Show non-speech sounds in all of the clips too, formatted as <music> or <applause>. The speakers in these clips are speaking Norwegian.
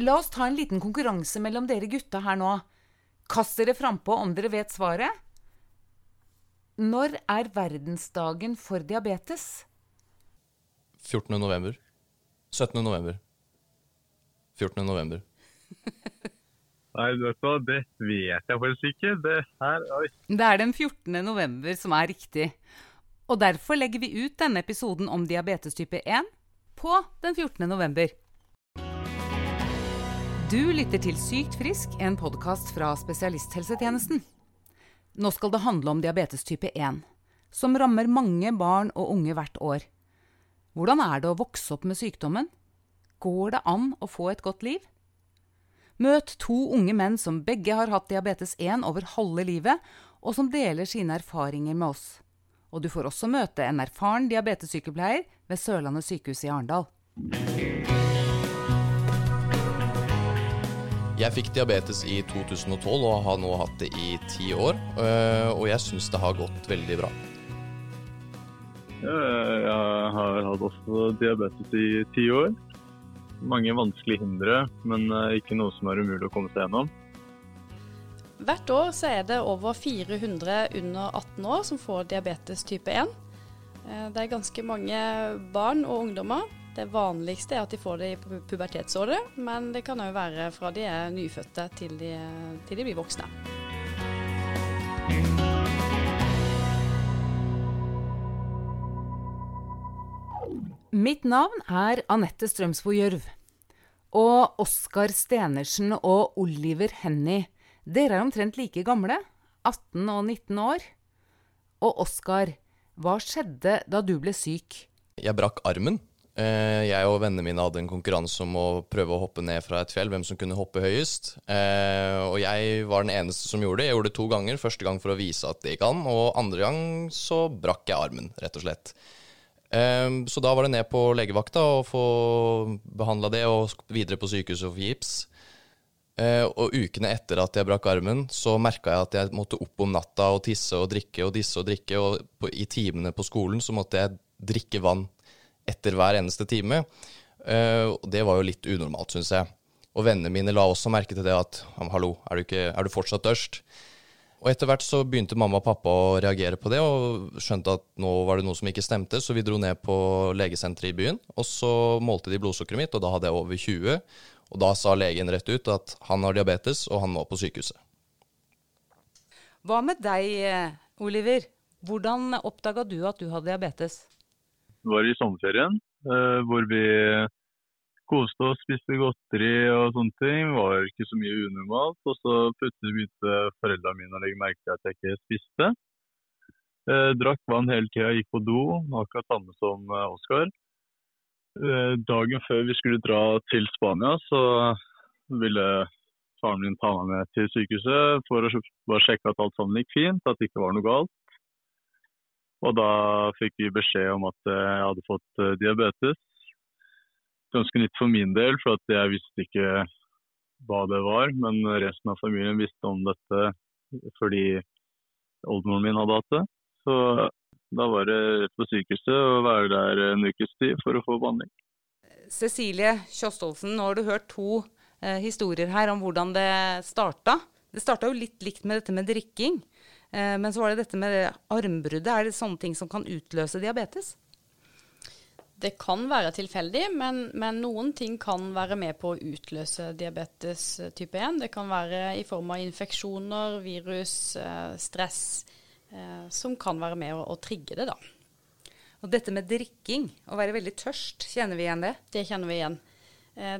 La oss ta en liten konkurranse mellom dere gutta her nå. Kast dere frampå om dere vet svaret. Når er verdensdagen for diabetes? 14. november. 17. november. 14. november. <laughs> Nei, vet du hva, det vet jeg faktisk ikke. Det her. Det er den 14. november som er riktig. Og derfor legger vi ut denne episoden om diabetes type 1 på den 14. november. Du lytter til Sykt frisk, en podkast fra spesialisthelsetjenesten. Nå skal det handle om diabetes type 1, som rammer mange barn og unge hvert år. Hvordan er det å vokse opp med sykdommen? Går det an å få et godt liv? Møt to unge menn som begge har hatt diabetes 1 over halve livet, og som deler sine erfaringer med oss. Og du får også møte en erfaren diabetessykepleier ved Sørlandet sykehus i Arendal. Jeg fikk diabetes i 2012 og har nå hatt det i ti år. øh, Og jeg syns det har gått veldig bra. Jeg har hatt også diabetes i ti år. Mange vanskelige hindre, men eh, ikke noe som er umulig å komme seg gjennom. Hvert år så er det over 400 under 18 år som får diabetes type 1. Eh, Det er ganske mange barn og ungdommer. Det vanligste er at de får det i pu- pubertetsåret, men det kan òg være fra de er nyfødte til de, til de blir voksne. Mitt navn er Anette Strømsbo Gjørv. Og Oskar Stenersen og Oliver Henny, dere er omtrent like gamle, 18 og 19 år. Og Oskar, hva skjedde da du ble syk? Jeg brakk armen. Eh, Jeg og vennene mine hadde en konkurranse om å prøve å hoppe ned fra et fjell, hvem som kunne hoppe høyest. Eh, Og jeg var den eneste som gjorde det. Jeg gjorde det to ganger. Første gang for å vise at det gikk an, og andre gang så brakk jeg armen, rett og slett. Eh, Så da var det ned på legevakta og få behandla det, og videre på sykehuset og få gips. Og ukene etter at jeg brakk armen, så merka jeg at jeg måtte opp om natta og tisse og drikke og disse og drikke, og i timene på skolen så måtte jeg drikke vann etter hver eneste time. Eh, og det var jo litt unormalt, syns jeg. Og vennene mine la også merke til det at hallo, er du, ikke, er du fortsatt tørst? Og etter hvert så begynte mamma og pappa å reagere på det, og skjønte at nå var det noe som ikke stemte, så vi dro ned på legesenteret i byen, og så målte de blodsukkeret mitt, og da hadde jeg over 20. Og da sa legen rett ut at han har diabetes, og han må på sykehuset. Hva med deg, eh, Oliver? Hvordan oppdaga du at du hadde diabetes? Var i sommerferien eh, hvor vi koste oss, spiste godteri og sånne ting. Var ikke så mye unormalt. Og så plutselig begynte foreldrene mine å legge merke til at jeg ikke spiste. Eh, drakk vann hele tida, gikk på do, akkurat samme som eh, Oskar. Dagen før vi skulle dra til Spania, så ville faren min ta meg med til sykehuset for å bare sjekke at alt sammen gikk fint, at det ikke var noe galt. Og da fikk vi beskjed om at eh, jeg hadde fått eh, diabetes. Ganske nytt for min del, for jeg visste ikke hva det var. Men resten av familien visste om dette fordi oldemoren min hadde hatt det. Så da var det rett på sykehuset og være der en ukes tid for å få behandling. Cecilie Kjostolsen, nå har du hørt to eh, historier her om hvordan det starta. Det starta jo litt likt med dette med drikking. Eh, men så var det dette med armbruddet. Er det sånne ting som kan utløse diabetes? Det kan være tilfeldig, men, men noen ting kan være med på å utløse diabetes eh, type 1. Det kan være i form av infeksjoner, virus, eh, stress, som kan være med å, å trigge det, da. Og dette med drikking, å være veldig tørst, kjenner vi igjen det? Det kjenner vi igjen.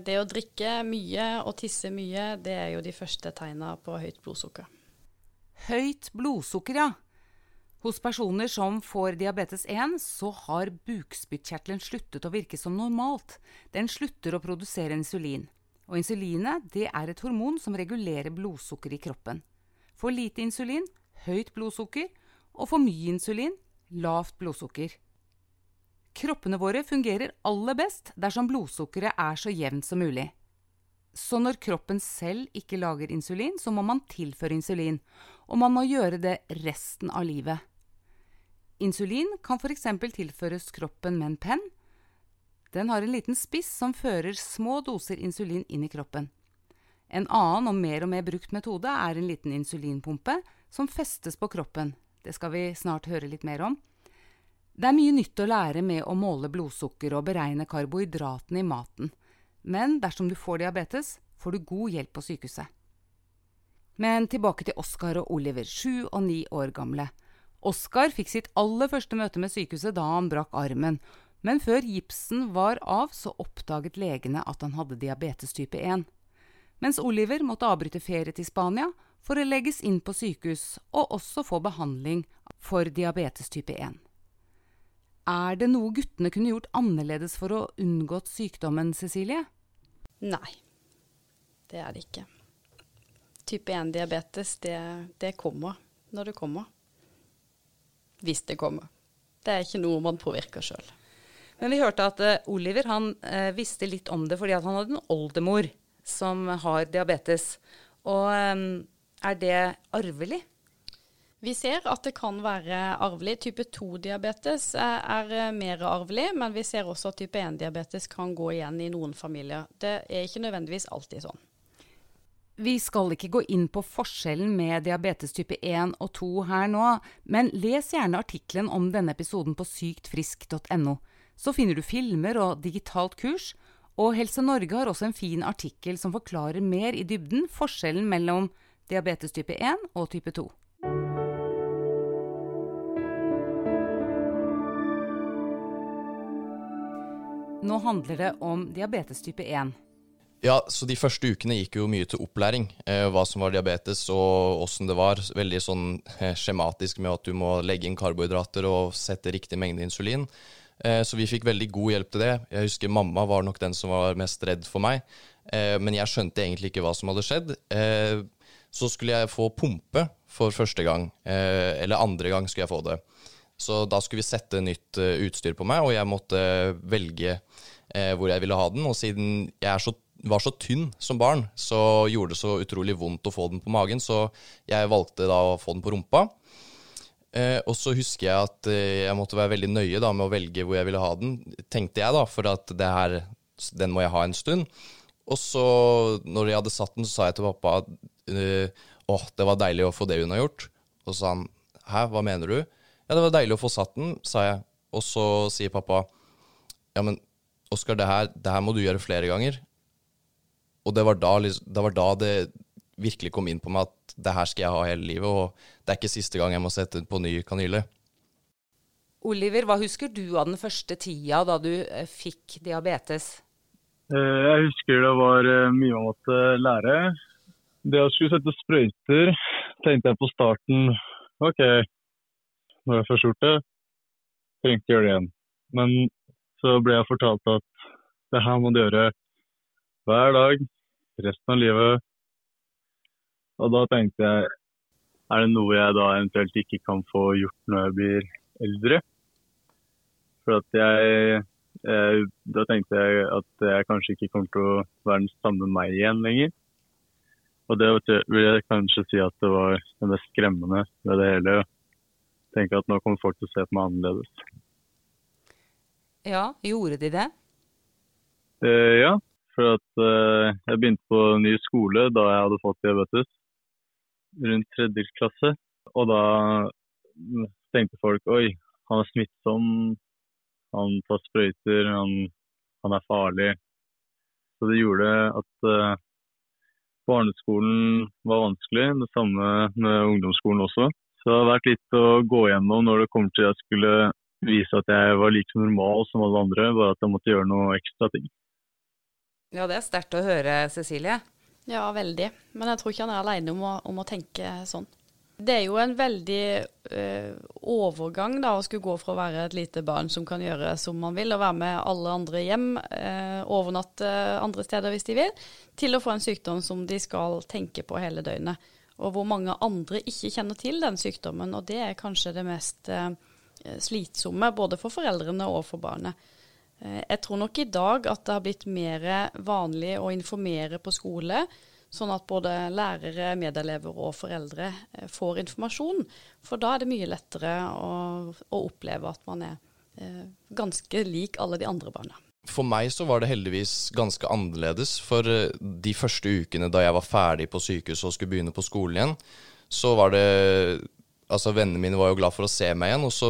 Det å drikke mye og tisse mye, det er jo de første tegna på høyt blodsukker. Høyt blodsukker, ja. Hos personer som får diabetes 1, så har bukspyttkjertelen sluttet å virke som normalt. Den slutter å produsere insulin. Og insulinet det er et hormon som regulerer blodsukkeret i kroppen. For lite insulin høyt blodsukker, og for mye insulin lavt blodsukker. Kroppene våre fungerer aller best dersom blodsukkeret er så jevnt som mulig. Så når kroppen selv ikke lager insulin, så må man tilføre insulin, og man må gjøre det resten av livet. Insulin kan f.eks. tilføres kroppen med en penn. Den har en liten spiss som fører små doser insulin inn i kroppen. En annen og mer og mer brukt metode er en liten insulinpumpe som festes på kroppen. Det skal vi snart høre litt mer om. Det er mye nytt å lære med å måle blodsukker og beregne karbohydratene i maten. Men dersom du får diabetes, får du god hjelp på sykehuset. Men tilbake til Oskar og Oliver, sju og ni år gamle. Oskar fikk sitt aller første møte med sykehuset da han brakk armen, men før gipsen var av, så oppdaget legene at han hadde diabetes type 1. Mens Oliver måtte avbryte ferie til Spania for å legges inn på sykehus og også få behandling for diabetes type 1. Er det noe guttene kunne gjort annerledes for å unngå sykdommen, Cecilie? Nei, det er det ikke. Type 1-diabetes, det, det kommer når det kommer. Hvis det kommer. Det er ikke noe man påvirker sjøl. Men vi hørte at uh, Oliver han uh, visste litt om det fordi han hadde en oldemor som har diabetes. Og um, er det arvelig? Vi ser at det kan være arvelig. Type 2-diabetes er, er, mer arvelig, men vi ser også at type 1-diabetes kan gå igjen i noen familier. Det er ikke nødvendigvis alltid sånn. Vi skal ikke gå inn på forskjellen med diabetes type 1 og 2 her nå, men les gjerne artikkelen om denne episoden på syktfrisk.no. Så finner du filmer og digitalt kurs, og Helse Norge har også en fin artikkel som forklarer mer i dybden forskjellen mellom diabetes type 1 og type 2. Nå handler det om diabetes type 1. Ja, så de første ukene gikk jo mye til opplæring. Eh, hva som var diabetes og åssen det var. Veldig sånn eh, skjematisk med at du må legge inn karbohydrater og sette riktig mengde insulin. Eh, så vi fikk veldig god hjelp til det. Jeg husker mamma var nok den som var mest redd for meg. Eh, men jeg skjønte egentlig ikke hva som hadde skjedd. Eh, så skulle jeg få pumpe for første gang. Eh, eller andre gang skulle jeg få det. Så da skulle vi sette nytt utstyr på meg, og jeg måtte velge hvor jeg ville ha den. Og siden jeg er så var så tynn som barn, så gjorde det så utrolig vondt å få den på magen, så jeg valgte da å få den på rumpa. Eh, og så husker jeg at eh, jeg måtte være veldig nøye da med å velge hvor jeg ville ha den, tenkte jeg da, for at det her, den må jeg ha en stund. Og så, når jeg hadde satt den, så sa jeg til pappa at eh, åh, det var deilig å få det unnagjort. Og så sa han hæ, hva mener du? Ja, det var deilig å få satt den, sa jeg. Og så sier pappa ja, men Oskar, det her, det her må du gjøre flere ganger. Og det var, da, det var da det virkelig kom inn på meg at det her skal jeg ha hele livet, og det er ikke siste gang jeg må sette på ny kanyle. Oliver, hva husker du av den første tida da du eh, fikk diabetes? Eh, jeg husker det var eh, mye man måtte lære. Det å skulle sette sprøyter tenkte jeg på starten OK, når jeg først gjort det, trenger ikke gjøre det igjen. Men så ble jeg fortalt at det her må du gjøre hver dag resten av livet. Og da tenkte jeg er det noe jeg da eventuelt ikke kan få gjort når jeg blir eldre? For at jeg, jeg Da tenkte jeg at jeg kanskje ikke kommer til å være den samme meg igjen lenger. Og det vil jeg kanskje si at det var det mest skremmende ved det hele. Tenke at nå kommer folk til å se på meg annerledes. Ja, gjorde de det? Eh, ja, for at uh, jeg begynte på ny skole da jeg hadde fått diabetes, rundt tredje klasse. Og da tenkte folk oi, han er smittsom, han tar sprøyter, han, han er farlig. Så det gjorde at uh, barneskolen var vanskelig. Det samme med ungdomsskolen også. Så det har vært litt å gå gjennom når det kommer til at jeg skulle vise at jeg var like normal som alle andre, bare at jeg måtte gjøre noe ekstra ting. Ja, det er sterkt å høre, Cecilie. Ja, veldig. Men jeg tror ikke han er alene om om å tenke sånn. Det er jo en veldig uh, overgang da, å skulle gå fra å være et lite barn som kan gjøre som man vil, og være med alle andre hjem, uh, overnatte andre steder hvis de vil, til å få en sykdom som de skal tenke på hele døgnet. Og hvor mange andre ikke kjenner til den sykdommen. Og det er kanskje det mest uh, slitsomme, både for foreldrene og for barnet. Eh, jeg tror nok i dag at det har blitt mer vanlig å informere på skole, sånn at både lærere, medelever og foreldre eh, får informasjon. For da er det mye lettere å, å oppleve at man er eh, ganske lik alle de andre barna. For meg så var det heldigvis ganske annerledes. For de første ukene da jeg var ferdig på sykehuset og skulle begynne på skolen igjen, så var det Altså, vennene mine var jo glad for å se meg igjen, og så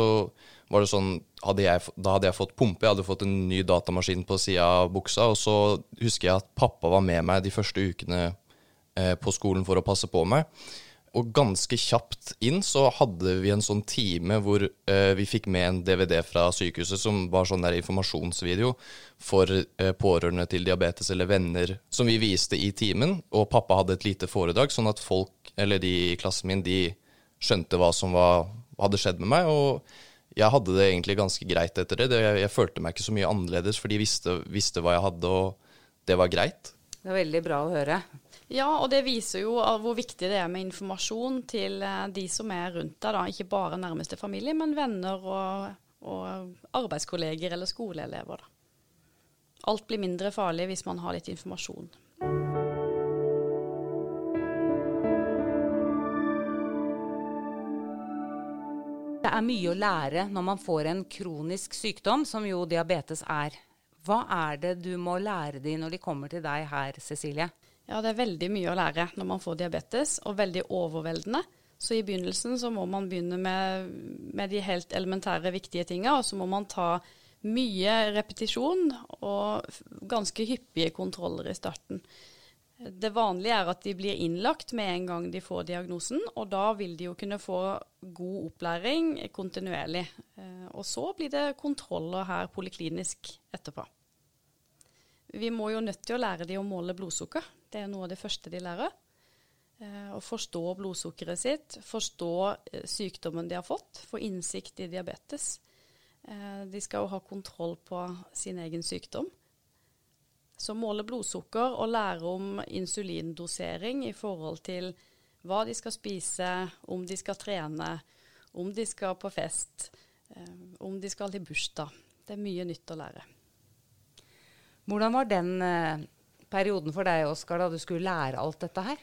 var det sånn hadde jeg, Da hadde jeg fått pumpe, jeg hadde fått en ny datamaskin på sida av buksa, og så husker jeg at pappa var med meg de første ukene eh, på skolen for å passe på meg. Og ganske kjapt inn så hadde vi en sånn time hvor eh, vi fikk med en DVD fra sykehuset som var sånn der informasjonsvideo for eh, pårørende til diabetes eller venner som vi viste i timen. Og pappa hadde et lite foredrag, sånn at folk, eller de i klassen min, de skjønte hva som var, hadde skjedd med meg. Og jeg hadde det egentlig ganske greit etter det. det jeg, jeg, følte meg ikke så mye annerledes, for de visste, visste hva jeg hadde, og det var greit. Det er veldig bra å høre. Ja, og det viser jo hvor viktig det er med informasjon til eh, de som er rundt deg. da. Ikke bare nærmeste familie, men venner og, og arbeidskolleger eller skoleelever. da. Alt blir mindre farlig hvis man har litt informasjon. Det er mye å lære når man får en kronisk sykdom, som jo diabetes er. Hva er det du må lære de når de kommer til deg her, Cecilie? Ja, det er veldig mye å lære når man får diabetes, og veldig overveldende. Så i begynnelsen så må man begynne med, med de helt elementære, viktige tinga, og så må man ta mye repetisjon og ganske hyppige kontroller i starten. Det vanlige er at de blir innlagt med en gang de får diagnosen, og da vil de jo kunne få god opplæring kontinuerlig. Eh, og så blir det kontroller her poliklinisk etterpå. Vi må jo nødt til å lære de å måle blodsukker. Det er noe av det første de lærer. Eh, å forstå blodsukkeret sitt, forstå eh, sykdommen de har fått, få innsikt i diabetes. De skal jo ha kontroll på sin egen sykdom. Så måle blodsukker og lære om insulindosering i forhold til hva de skal spise, om de skal trene, om de skal på fest, om de skal i bursdag. Det er mye nytt å lære. Hvordan var den eh, perioden for deg, Oskar, da du skulle lære alt dette her?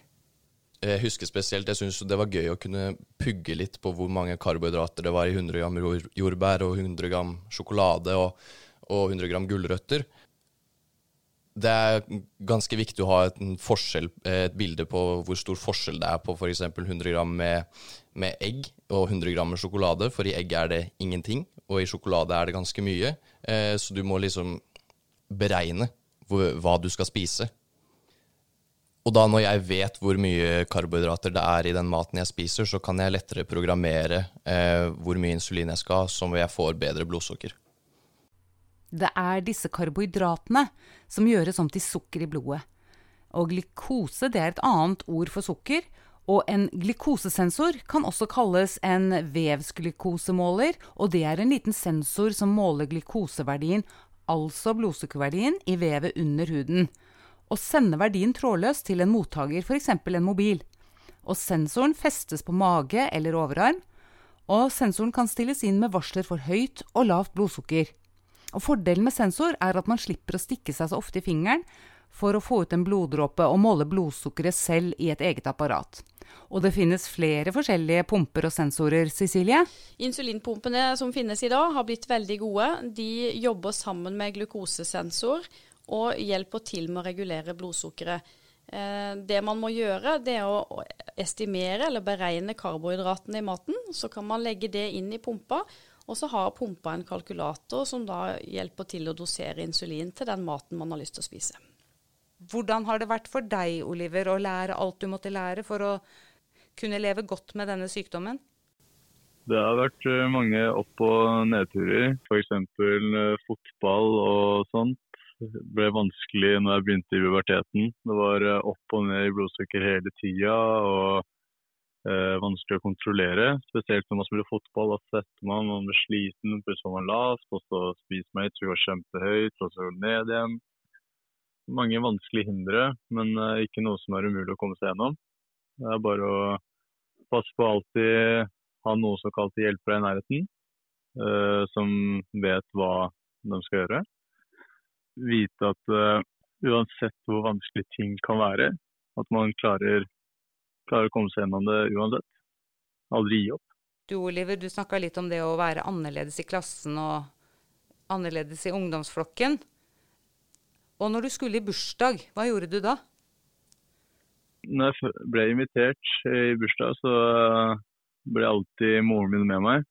Jeg husker spesielt, jeg syntes det var gøy å kunne pugge litt på hvor mange karbohydrater det var i 100 gram jordbær og 100 gram sjokolade og, og 100 gram gulrøtter. Det er ganske viktig å ha et, et, bilde på hvor stor forskjell det er på f.eks. 100 gram med, med, egg og 100 gram med sjokolade, for i egg er det ingenting, og i sjokolade er det ganske mye. Eh, så du må liksom beregne hva du skal spise. Og da når jeg vet hvor mye karbohydrater det er i den maten jeg spiser, så kan jeg lettere programmere eh, hvor mye insulin jeg skal ha, som jeg får bedre blodsukker. Det er disse karbohydratene som gjøres om til sukker i blodet. Og glukose er et annet ord for sukker. Og en glukosesensor kan også kalles en vevsglukosemåler, og det er en liten sensor som måler glukoseverdien altså blodsukkerverdien, i vevet under huden, og sender verdien trådløst til en mottaker, f.eks. en mobil. Og sensoren festes på mage eller overarm, og sensoren kan stilles inn med varsler for høyt og lavt blodsukker. Og Fordelen med sensor er at man slipper å stikke seg så ofte i fingeren for å få ut en bloddråpe og måle blodsukkeret selv i et eget apparat. Og det finnes flere forskjellige pumper og sensorer, Cecilie? Insulinpumpene som finnes i dag, har blitt veldig gode. De jobber sammen med glukosesensor og hjelper til med å regulere blodsukkeret. Eh, det man må gjøre, det er å estimere eller beregne karbohydratene i maten. Så kan man legge det inn i pumpa, og så har pumpa en kalkulator som da hjelper til å dosere insulin til den maten man har lyst til å spise. Hvordan har det vært for deg, Oliver, å lære alt du måtte lære for å kunne leve godt med denne sykdommen? Det har vært eh, mange opp- og nedturer. F.eks. Eh, fotball og sånt. Det ble vanskelig når jeg begynte i puberteten. Det var eh, opp og ned i blodsukker hele tida. og eh, Vanskelig å kontrollere. Spesielt når man spiller fotball. Da setter man, man blir sliten, plutselig var man lavt, og så spiser man høyt, så går kjempehøyt, og så går det ned igjen mange vanskelige hindre, men eh, ikke noe som er umulig å komme seg gjennom. Det er bare å passe på alltid ha noe som kalt hjelpere i nærheten, eh, som vet hva de skal gjøre. Vite at uh, uansett hvor vanskelig ting kan være, at man klarer, klarer å komme seg gjennom det uansett. Aldri gi opp. Du Oliver, du snakka litt om det å være annerledes i klassen og annerledes i ungdomsflokken. Og når du skulle i bursdag, hva gjorde du da? Når jeg ble invitert i bursdag, så ble alltid moren min med meg.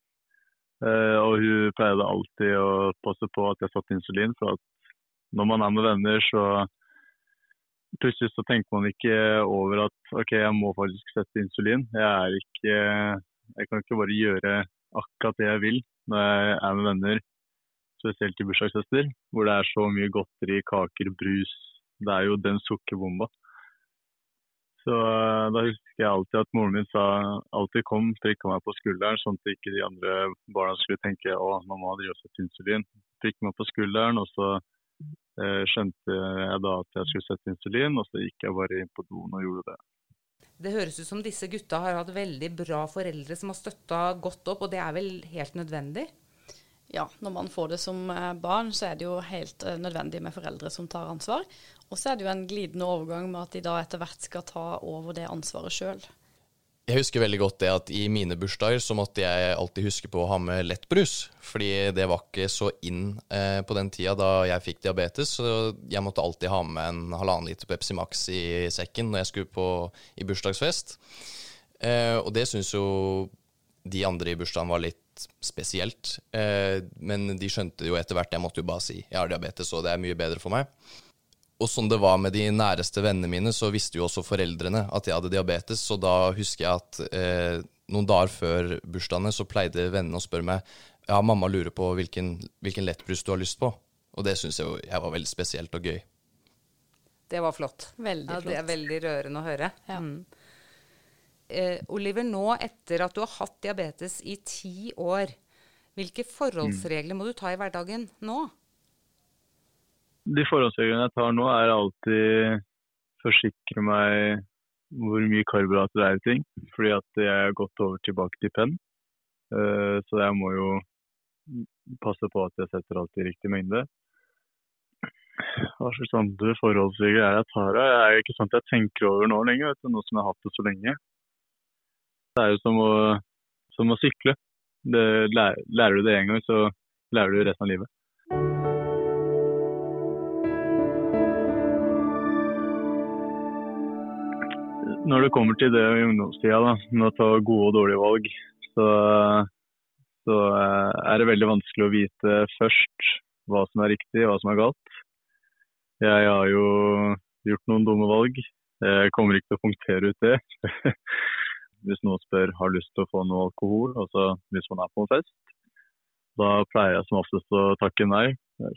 Eh, og hun pleide alltid å passe på at jeg satte insulin. For at når man er med venner, så plutselig så tenker man ikke over at OK, jeg må faktisk sette insulin. Jeg er ikke Jeg kan ikke bare gjøre akkurat det jeg vil når jeg er med venner spesielt i bursdagsfester, hvor det er så mye godteri, kaker, brus. Det er jo den sukkerbomba. Så uh, da husker jeg alltid at moren min sa alltid kom, trykka meg på skulderen, sånn at ikke de andre barna skulle tenke å, mamma driver og setter insulin. Trykka meg på skulderen, og så skjønte jeg da at jeg skulle sette insulin, og så gikk jeg bare inn på doen og gjorde det. Det høres ut som disse gutta har hatt veldig bra foreldre som har støtta godt opp, og det er vel helt nødvendig? ja, når man får det som eh, barn, så er det jo helt eh, nødvendig med foreldre som tar ansvar. Og så er det jo en glidende overgang med at de da etter hvert skal ta over det ansvaret sjøl. Jeg husker veldig godt det at i mine bursdager så måtte jeg alltid huske på å ha med lettbrus. Fordi det var ikke så inn eh, på den tida da jeg fikk diabetes. Så jeg måtte alltid ha med en halvannen liter Pepsi Max i sekken når jeg skulle på i bursdagsfest. Eh, og det syns jo de andre i bursdagen var litt spesielt. Eh, men de skjønte jo etter hvert Jeg måtte jo bare si jeg har diabetes, og det er mye bedre for meg. Og sånn det var med de næreste vennene mine, så visste jo også foreldrene at jeg hadde diabetes. Så da husker jeg at eh, noen dager før bursdagene så pleide vennene å spørre meg ja, mamma lurer på hvilken, hvilken lettbrus du har lyst på. Og det syns jeg, jeg var veldig spesielt og gøy. Det var flott. Veldig flott. ja. Det er veldig rørende å høre. Ja. Mm eh, Oliver, nå etter at du har hatt diabetes i ti år, hvilke forholdsregler må du ta i hverdagen nå? De forhåndsreglene jeg tar nå, er alltid forsikre meg hvor mye karbohydrater det er i ting. Fordi at jeg har gått over tilbake til penn. Uh, så jeg må jo passe på at jeg setter alt i riktig mengde. Hva slags andre forholdsregler er jeg tar? Det er ikke sånn at jeg tenker over nå lenger, vet du, nå som jeg har hatt det så lenge. Det er jo som å, som å sykle. Det, lærer, lærer, du det én gang, så lærer du resten av livet. Når det kommer til det i ungdomstida, da, med å ta gode og dårlige valg, så, så eh, er det veldig vanskelig å vite først hva som er riktig hva som er galt. Jeg har jo gjort noen dumme valg. Jeg kommer ikke til å punktere ut det. <laughs> hvis noen spør har lyst til å få noe alkohol, altså hvis man er på en fest, da pleier jeg som oftest å takke nei.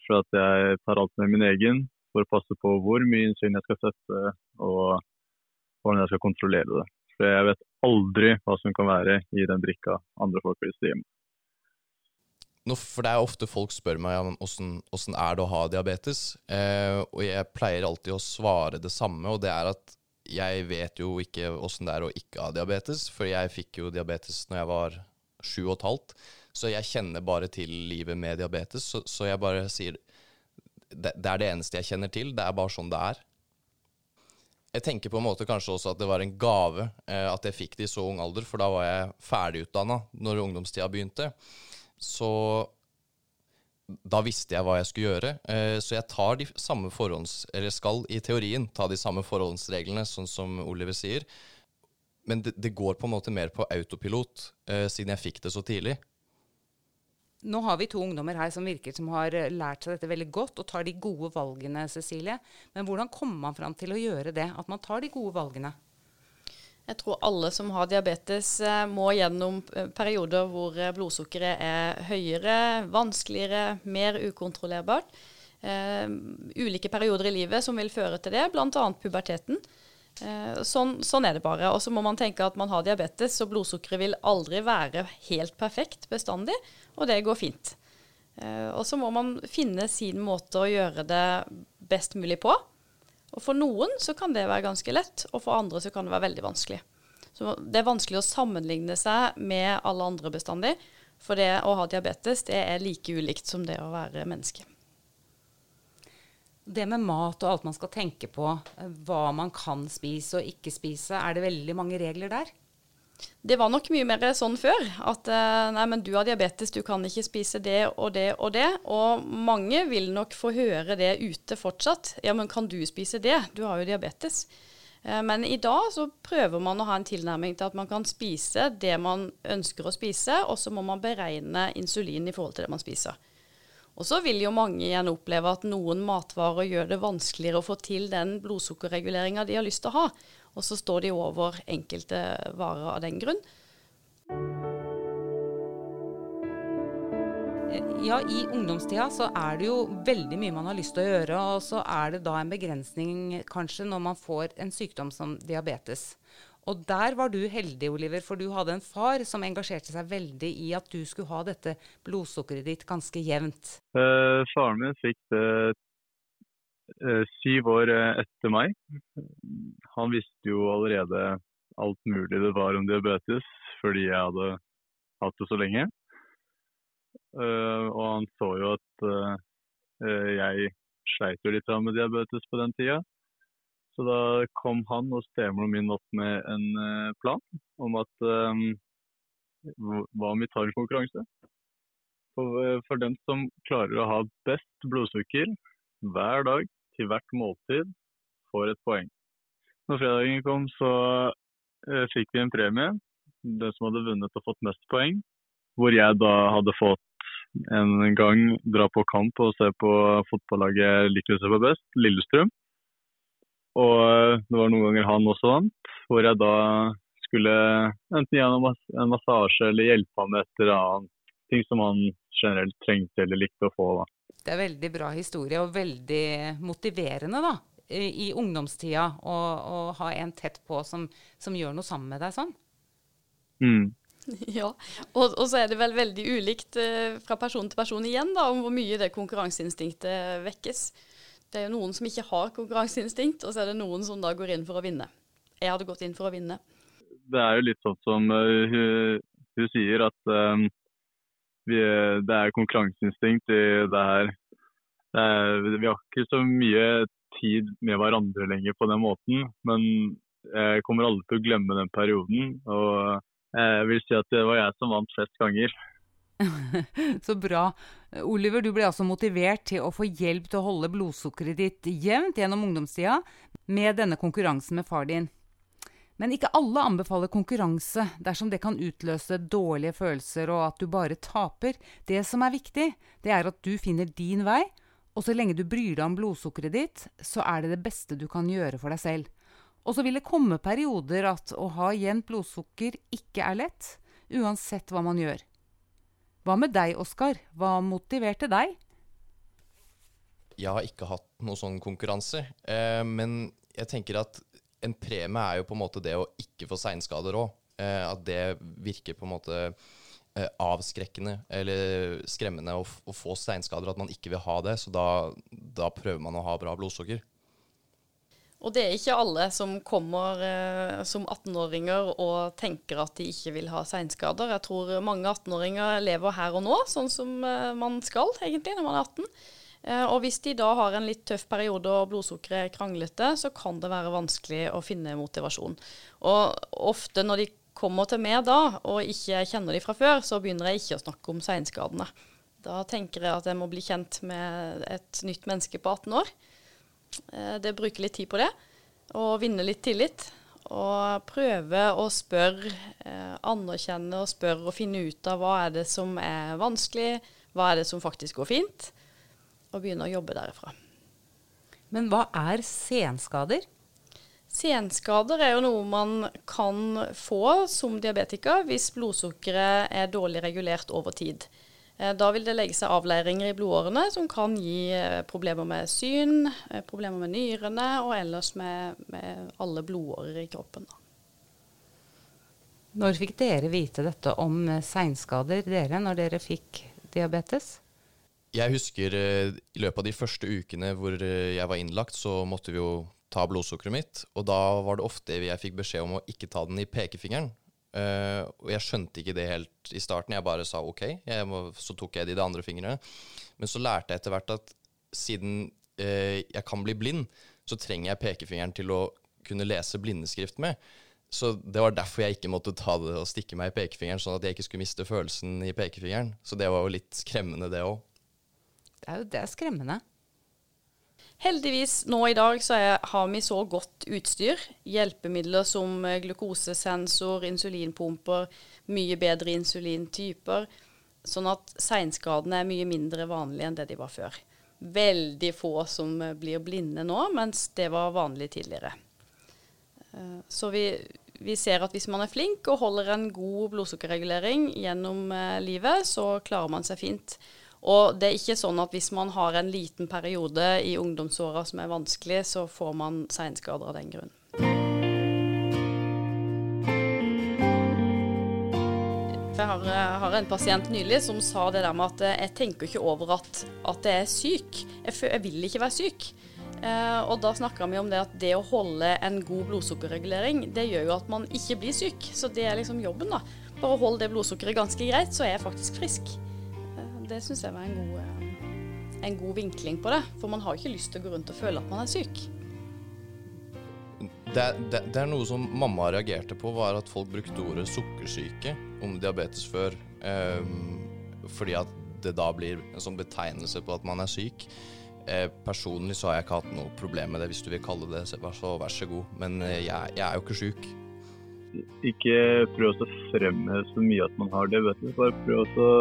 For at jeg tar alt med min egen for å passe på hvor mye innsyn jeg skal sette, og hvordan jeg skal kontrollere det. For jeg vet aldri hva som kan være i den drikka andre folk vil stille med. For det er ofte folk spør meg Hvordan er det å ha diabetes. Eh, og jeg pleier alltid å svare det samme, og det er at jeg vet jo ikke åssen det er å ikke ha diabetes, for jeg fikk jo diabetes når jeg var sju og et halvt. Så jeg kjenner bare til livet med diabetes, så, så jeg bare sier det, det, er det eneste jeg kjenner til. Det er bare sånn det er. Jeg tenker på en måte kanskje også at det var en gave eh, at jeg fikk det i så ung alder, for da var jeg ferdigutdanna når ungdomstida begynte. Så da visste jeg hva jeg skulle gjøre. Eh, så jeg tar de samme forhånds... Eller skal i teorien ta de samme forhåndsreglene, sånn som Oliver sier. Men det, det går på en måte mer på autopilot, eh, siden jeg fikk det så tidlig. Nå har vi to ungdommer her som virker som har eh, lært seg dette veldig godt og tar de gode valgene, Cecilie. Men hvordan kommer man fram til å gjøre det? At man tar de gode valgene? Jeg tror alle som har diabetes eh, må gjennom eh, perioder hvor blodsukkeret er høyere, vanskeligere, mer ukontrollerbart. Uh, ulike perioder i livet som vil føre til det, bl.a. puberteten. Uh, sånn, sånn, er det bare. Og så må man tenke at man har diabetes, så blodsukkeret vil aldri være helt perfekt bestandig, og det går fint. Uh, og så må man finne sin måte å gjøre det best mulig på. Og For noen så kan det være ganske lett, og for andre så kan det være veldig vanskelig. Så Det er vanskelig å sammenligne seg med alle andre bestandig. For det å ha diabetes det er like ulikt som det å være menneske. Det med mat og alt man skal tenke på, hva man kan spise og ikke spise, er det veldig mange regler der? Det var nok mye mer sånn før. At eh, nei, men du har diabetes, du kan ikke spise det og det og det. Og mange vil nok få høre det ute fortsatt. Ja, men kan du spise det? Du har jo diabetes. Eh, men i dag så prøver man å ha en tilnærming til at man kan spise det man ønsker å spise, og så må man beregne insulin i forhold til det man spiser. Og så vil jo mange igjen oppleve at noen matvarer gjør det vanskeligere å få til den blodsukkerreguleringa de har lyst til å ha og så står de over enkelte varer av den grunn. Ja, i ungdomstida så er det jo veldig mye man har lyst til å gjøre, og så er det da en begrensning kanskje når man får en sykdom som diabetes. Og der var du heldig, Oliver, for du hadde en far som engasjerte seg veldig i at du skulle ha dette blodsukkeret ditt ganske jevnt. Eh, faren min fikk det syv år eh, etter meg. Han visste jo allerede alt mulig det var om diabetes, fordi jeg hadde hatt det så lenge. Eh, og han så jo at jeg sleit jo litt med diabetes på den tida. Så da kom han og stemoren min opp med en plan om at hva om vi tar en konkurranse? For, for den som klarer å ha best blodsukker hver dag til hvert måltid får et poeng. Når fredagen kom, så eh, fikk vi en premie. Den som hadde vunnet og fått mest poeng. Hvor jeg da hadde fått en gang dra på kamp og se på fotballaget jeg liker å se på best, Lillestrøm. Og det var noen ganger han også vant, hvor jeg da skulle enten gi ham en massasje eller hjelpe ham med et eller annet ting som han generelt trengte eller likte å få. da. Det er veldig bra historie, og veldig motiverende, da. I, i ungdomstida å, ha en tett på som, som, gjør noe sammen med deg sånn. Mm. <laughs> Ja, og, og, så er det vel veldig ulikt eh, fra person til person igjen da, om hvor mye det konkurranseinstinktet vekkes. Det er jo noen som ikke har konkurranseinstinkt, og så er det noen som da går inn for å vinne. Jeg hadde gått inn for å vinne. Det er jo litt sånn som uh, hun, hun, sier, at um, vi, det er konkurranseinstinkt i det her. Er, vi har ikke så mye tid med hverandre lenger på den måten, men jeg kommer aldri til å glemme den perioden. Og jeg vil si at det var jeg som vant flest ganger. <laughs> så bra. Oliver, du ble altså motivert til å få hjelp til å holde blodsukkeret ditt jevnt gjennom ungdomstida med denne konkurransen med far din. Men ikke alle anbefaler konkurranse dersom det kan utløse dårlige følelser og at du bare taper. Det som er viktig, det er at du finner din vei, og så lenge du bryr deg om blodsukkeret ditt, så er det det beste du kan gjøre for deg selv. Og så vil det komme perioder at å ha jevnt blodsukker ikke er lett, uansett hva man gjør. Hva med deg, Oskar? Hva motiverte deg? Jeg har ikke hatt noen sånn konkurranse, eh, men jeg tenker at en premie er jo på en måte det å ikke få seinskader òg. Eh, at det virker på en måte avskrekkende eller skremmende å, å få seinskader. At man ikke vil ha det. Så da, da, prøver man å ha bra blodsukker. Og det er ikke alle som kommer eh, som 18-åringer og tenker at de ikke vil ha seinskader. Jeg tror mange 18-åringer lever her og nå, sånn som eh, man skal egentlig når man er 18. Eh, og hvis de da har en litt tøff periode og blodsukkeret er kranglete, så kan det være vanskelig å finne motivasjon. Og ofte når de kommer til meg da, og ikke kjenner de fra før, så begynner jeg ikke å snakke om seinskadene. Da tenker jeg at jeg må bli kjent med et nytt menneske på 18 år. Eh, det bruker litt tid på det. Og vinne litt tillit. Og prøve å spørre, eh, anerkjenne og spørre og finne ut av hva er det som er vanskelig, hva er det som faktisk går fint og begynne å jobbe derifra. Men hva er senskader? Senskader er jo noe man kan få som diabetiker hvis blodsukkeret er dårlig regulert over tid. Eh, da vil det legge seg avleiringer i blodårene som kan gi eh, problemer med syn, eh, problemer med nyrene og ellers med, med alle blodårer i kroppen. Når fikk dere vite dette om seinskader, dere, når dere fikk diabetes? Jeg husker i løpet av de første ukene hvor jeg var innlagt, så måtte vi jo ta blodsukkeret mitt. Og da var det ofte jeg fikk beskjed om å ikke ta den i pekefingeren. Uh, og jeg skjønte ikke det helt i starten. Jeg bare sa OK, må, så tok jeg det i de andre fingrene. Men så lærte jeg etter hvert at siden jeg kan bli blind, så trenger jeg pekefingeren til å kunne lese blindeskrift med. Så det var derfor jeg ikke måtte ta det og stikke meg i pekefingeren, sånn at jeg ikke skulle miste følelsen i pekefingeren. Så det var jo litt skremmende, det òg. Det er jo det er skremmende. Heldigvis nå i dag så er, har vi så godt utstyr. Hjelpemidler som eh, glukosesensor, insulinpumper, mye bedre insulintyper. Sånn at seinskadene er mye mindre vanlige enn det de var før. Veldig få som eh, blir blinde nå, mens det var vanlig tidligere. Eh, så vi, vi ser at hvis man er flink og holder en god blodsukkerregulering gjennom livet, så klarer man seg fint. Og det er ikke sånn at hvis man har en liten periode i ungdomsåra som er vanskelig, så får man seinskader av den grunn. Jeg har, har, en pasient nylig som sa det der med at jeg tenker ikke over at, at jeg er syk. Jeg, jeg vil ikke være syk. Eh, og da snakka vi om det at det å holde en god blodsukkerregulering, det gjør jo at man ikke blir syk. Så det er liksom jobben, da. Bare hold det blodsukkeret ganske greit, så er jeg faktisk frisk det syns jeg var en god, eh, en god, vinkling på det. For man har ikke lyst til å gå rundt og føle at man er syk. Det, det, det er noe som mamma reagerte på, var at folk brukte ordet sukkersyke om diabetes før. Eh, fordi at det da blir en sånn betegnelse på at man er syk. Eh, personlig så har jeg ikke hatt noe problem med det, hvis du vil kalle det så vær så god. Men eh, jeg, jeg, er jo ikke syk. Ikke prøv å fremme så mye at man har det, vet du. Bare prøv å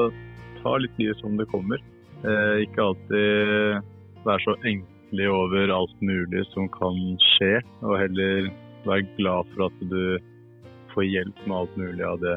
ta litt livet som det kommer. Eh, ikke alltid være så engstelig over alt mulig som kan skje, og heller være glad for at du får hjelp med alt mulig av det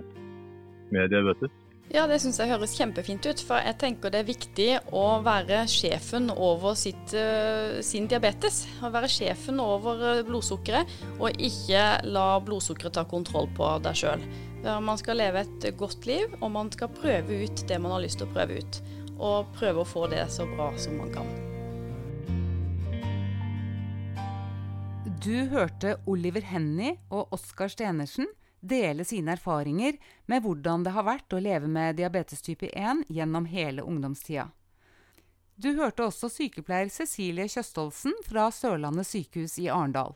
med diabetes. Ja, det syns jeg høres kjempefint ut. For jeg tenker det er viktig å være sjefen over sitt, uh, sin diabetes. Å være sjefen over uh, blodsukkeret, og ikke la blodsukkeret ta kontroll på deg sjøl. Man skal leve et godt liv, og man skal prøve ut det man har lyst til å prøve ut. Og prøve å få det så bra som man kan. Du hørte Oliver Henny og Oskar Stenersen dele sine erfaringer med hvordan det har vært å leve med diabetes type 1 gjennom hele ungdomstida. Du hørte også sykepleier Cecilie Kjøstholsen fra Sørlandet sykehus i Arendal.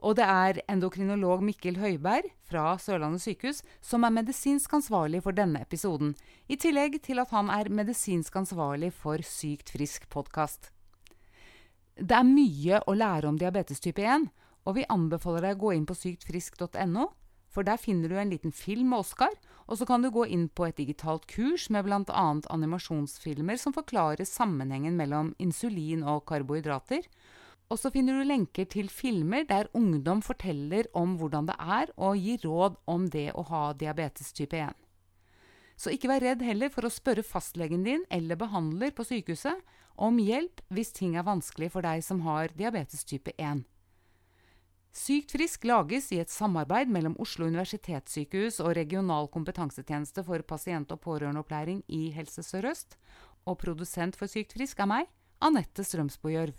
Og det er endokrinolog Mikkel Høiberg fra Sørlandet sykehus som er medisinsk ansvarlig for denne episoden, i tillegg til at han er medisinsk ansvarlig for Sykt frisk podkast. Det er mye å lære om diabetes type 1, og vi anbefaler deg å gå inn på syktfrisk.no, for der finner du en liten film med Oskar, og så kan du gå inn på et digitalt kurs med bl.a. animasjonsfilmer som forklarer sammenhengen mellom insulin og karbohydrater, og så finner du lenker til filmer der ungdom forteller om hvordan det er, og gir råd om det å ha diabetes type 1. Så ikke vær redd heller for å spørre fastlegen din eller behandler på sykehuset om hjelp hvis ting er vanskelig for deg som har diabetes type 1. Sykt frisk lages i et samarbeid mellom Oslo universitetssykehus og Regional kompetansetjeneste for pasient- og pårørendeopplæring i Helse Sør-Øst, og produsent for Sykt frisk er meg, Anette Strømsbo Gjørv.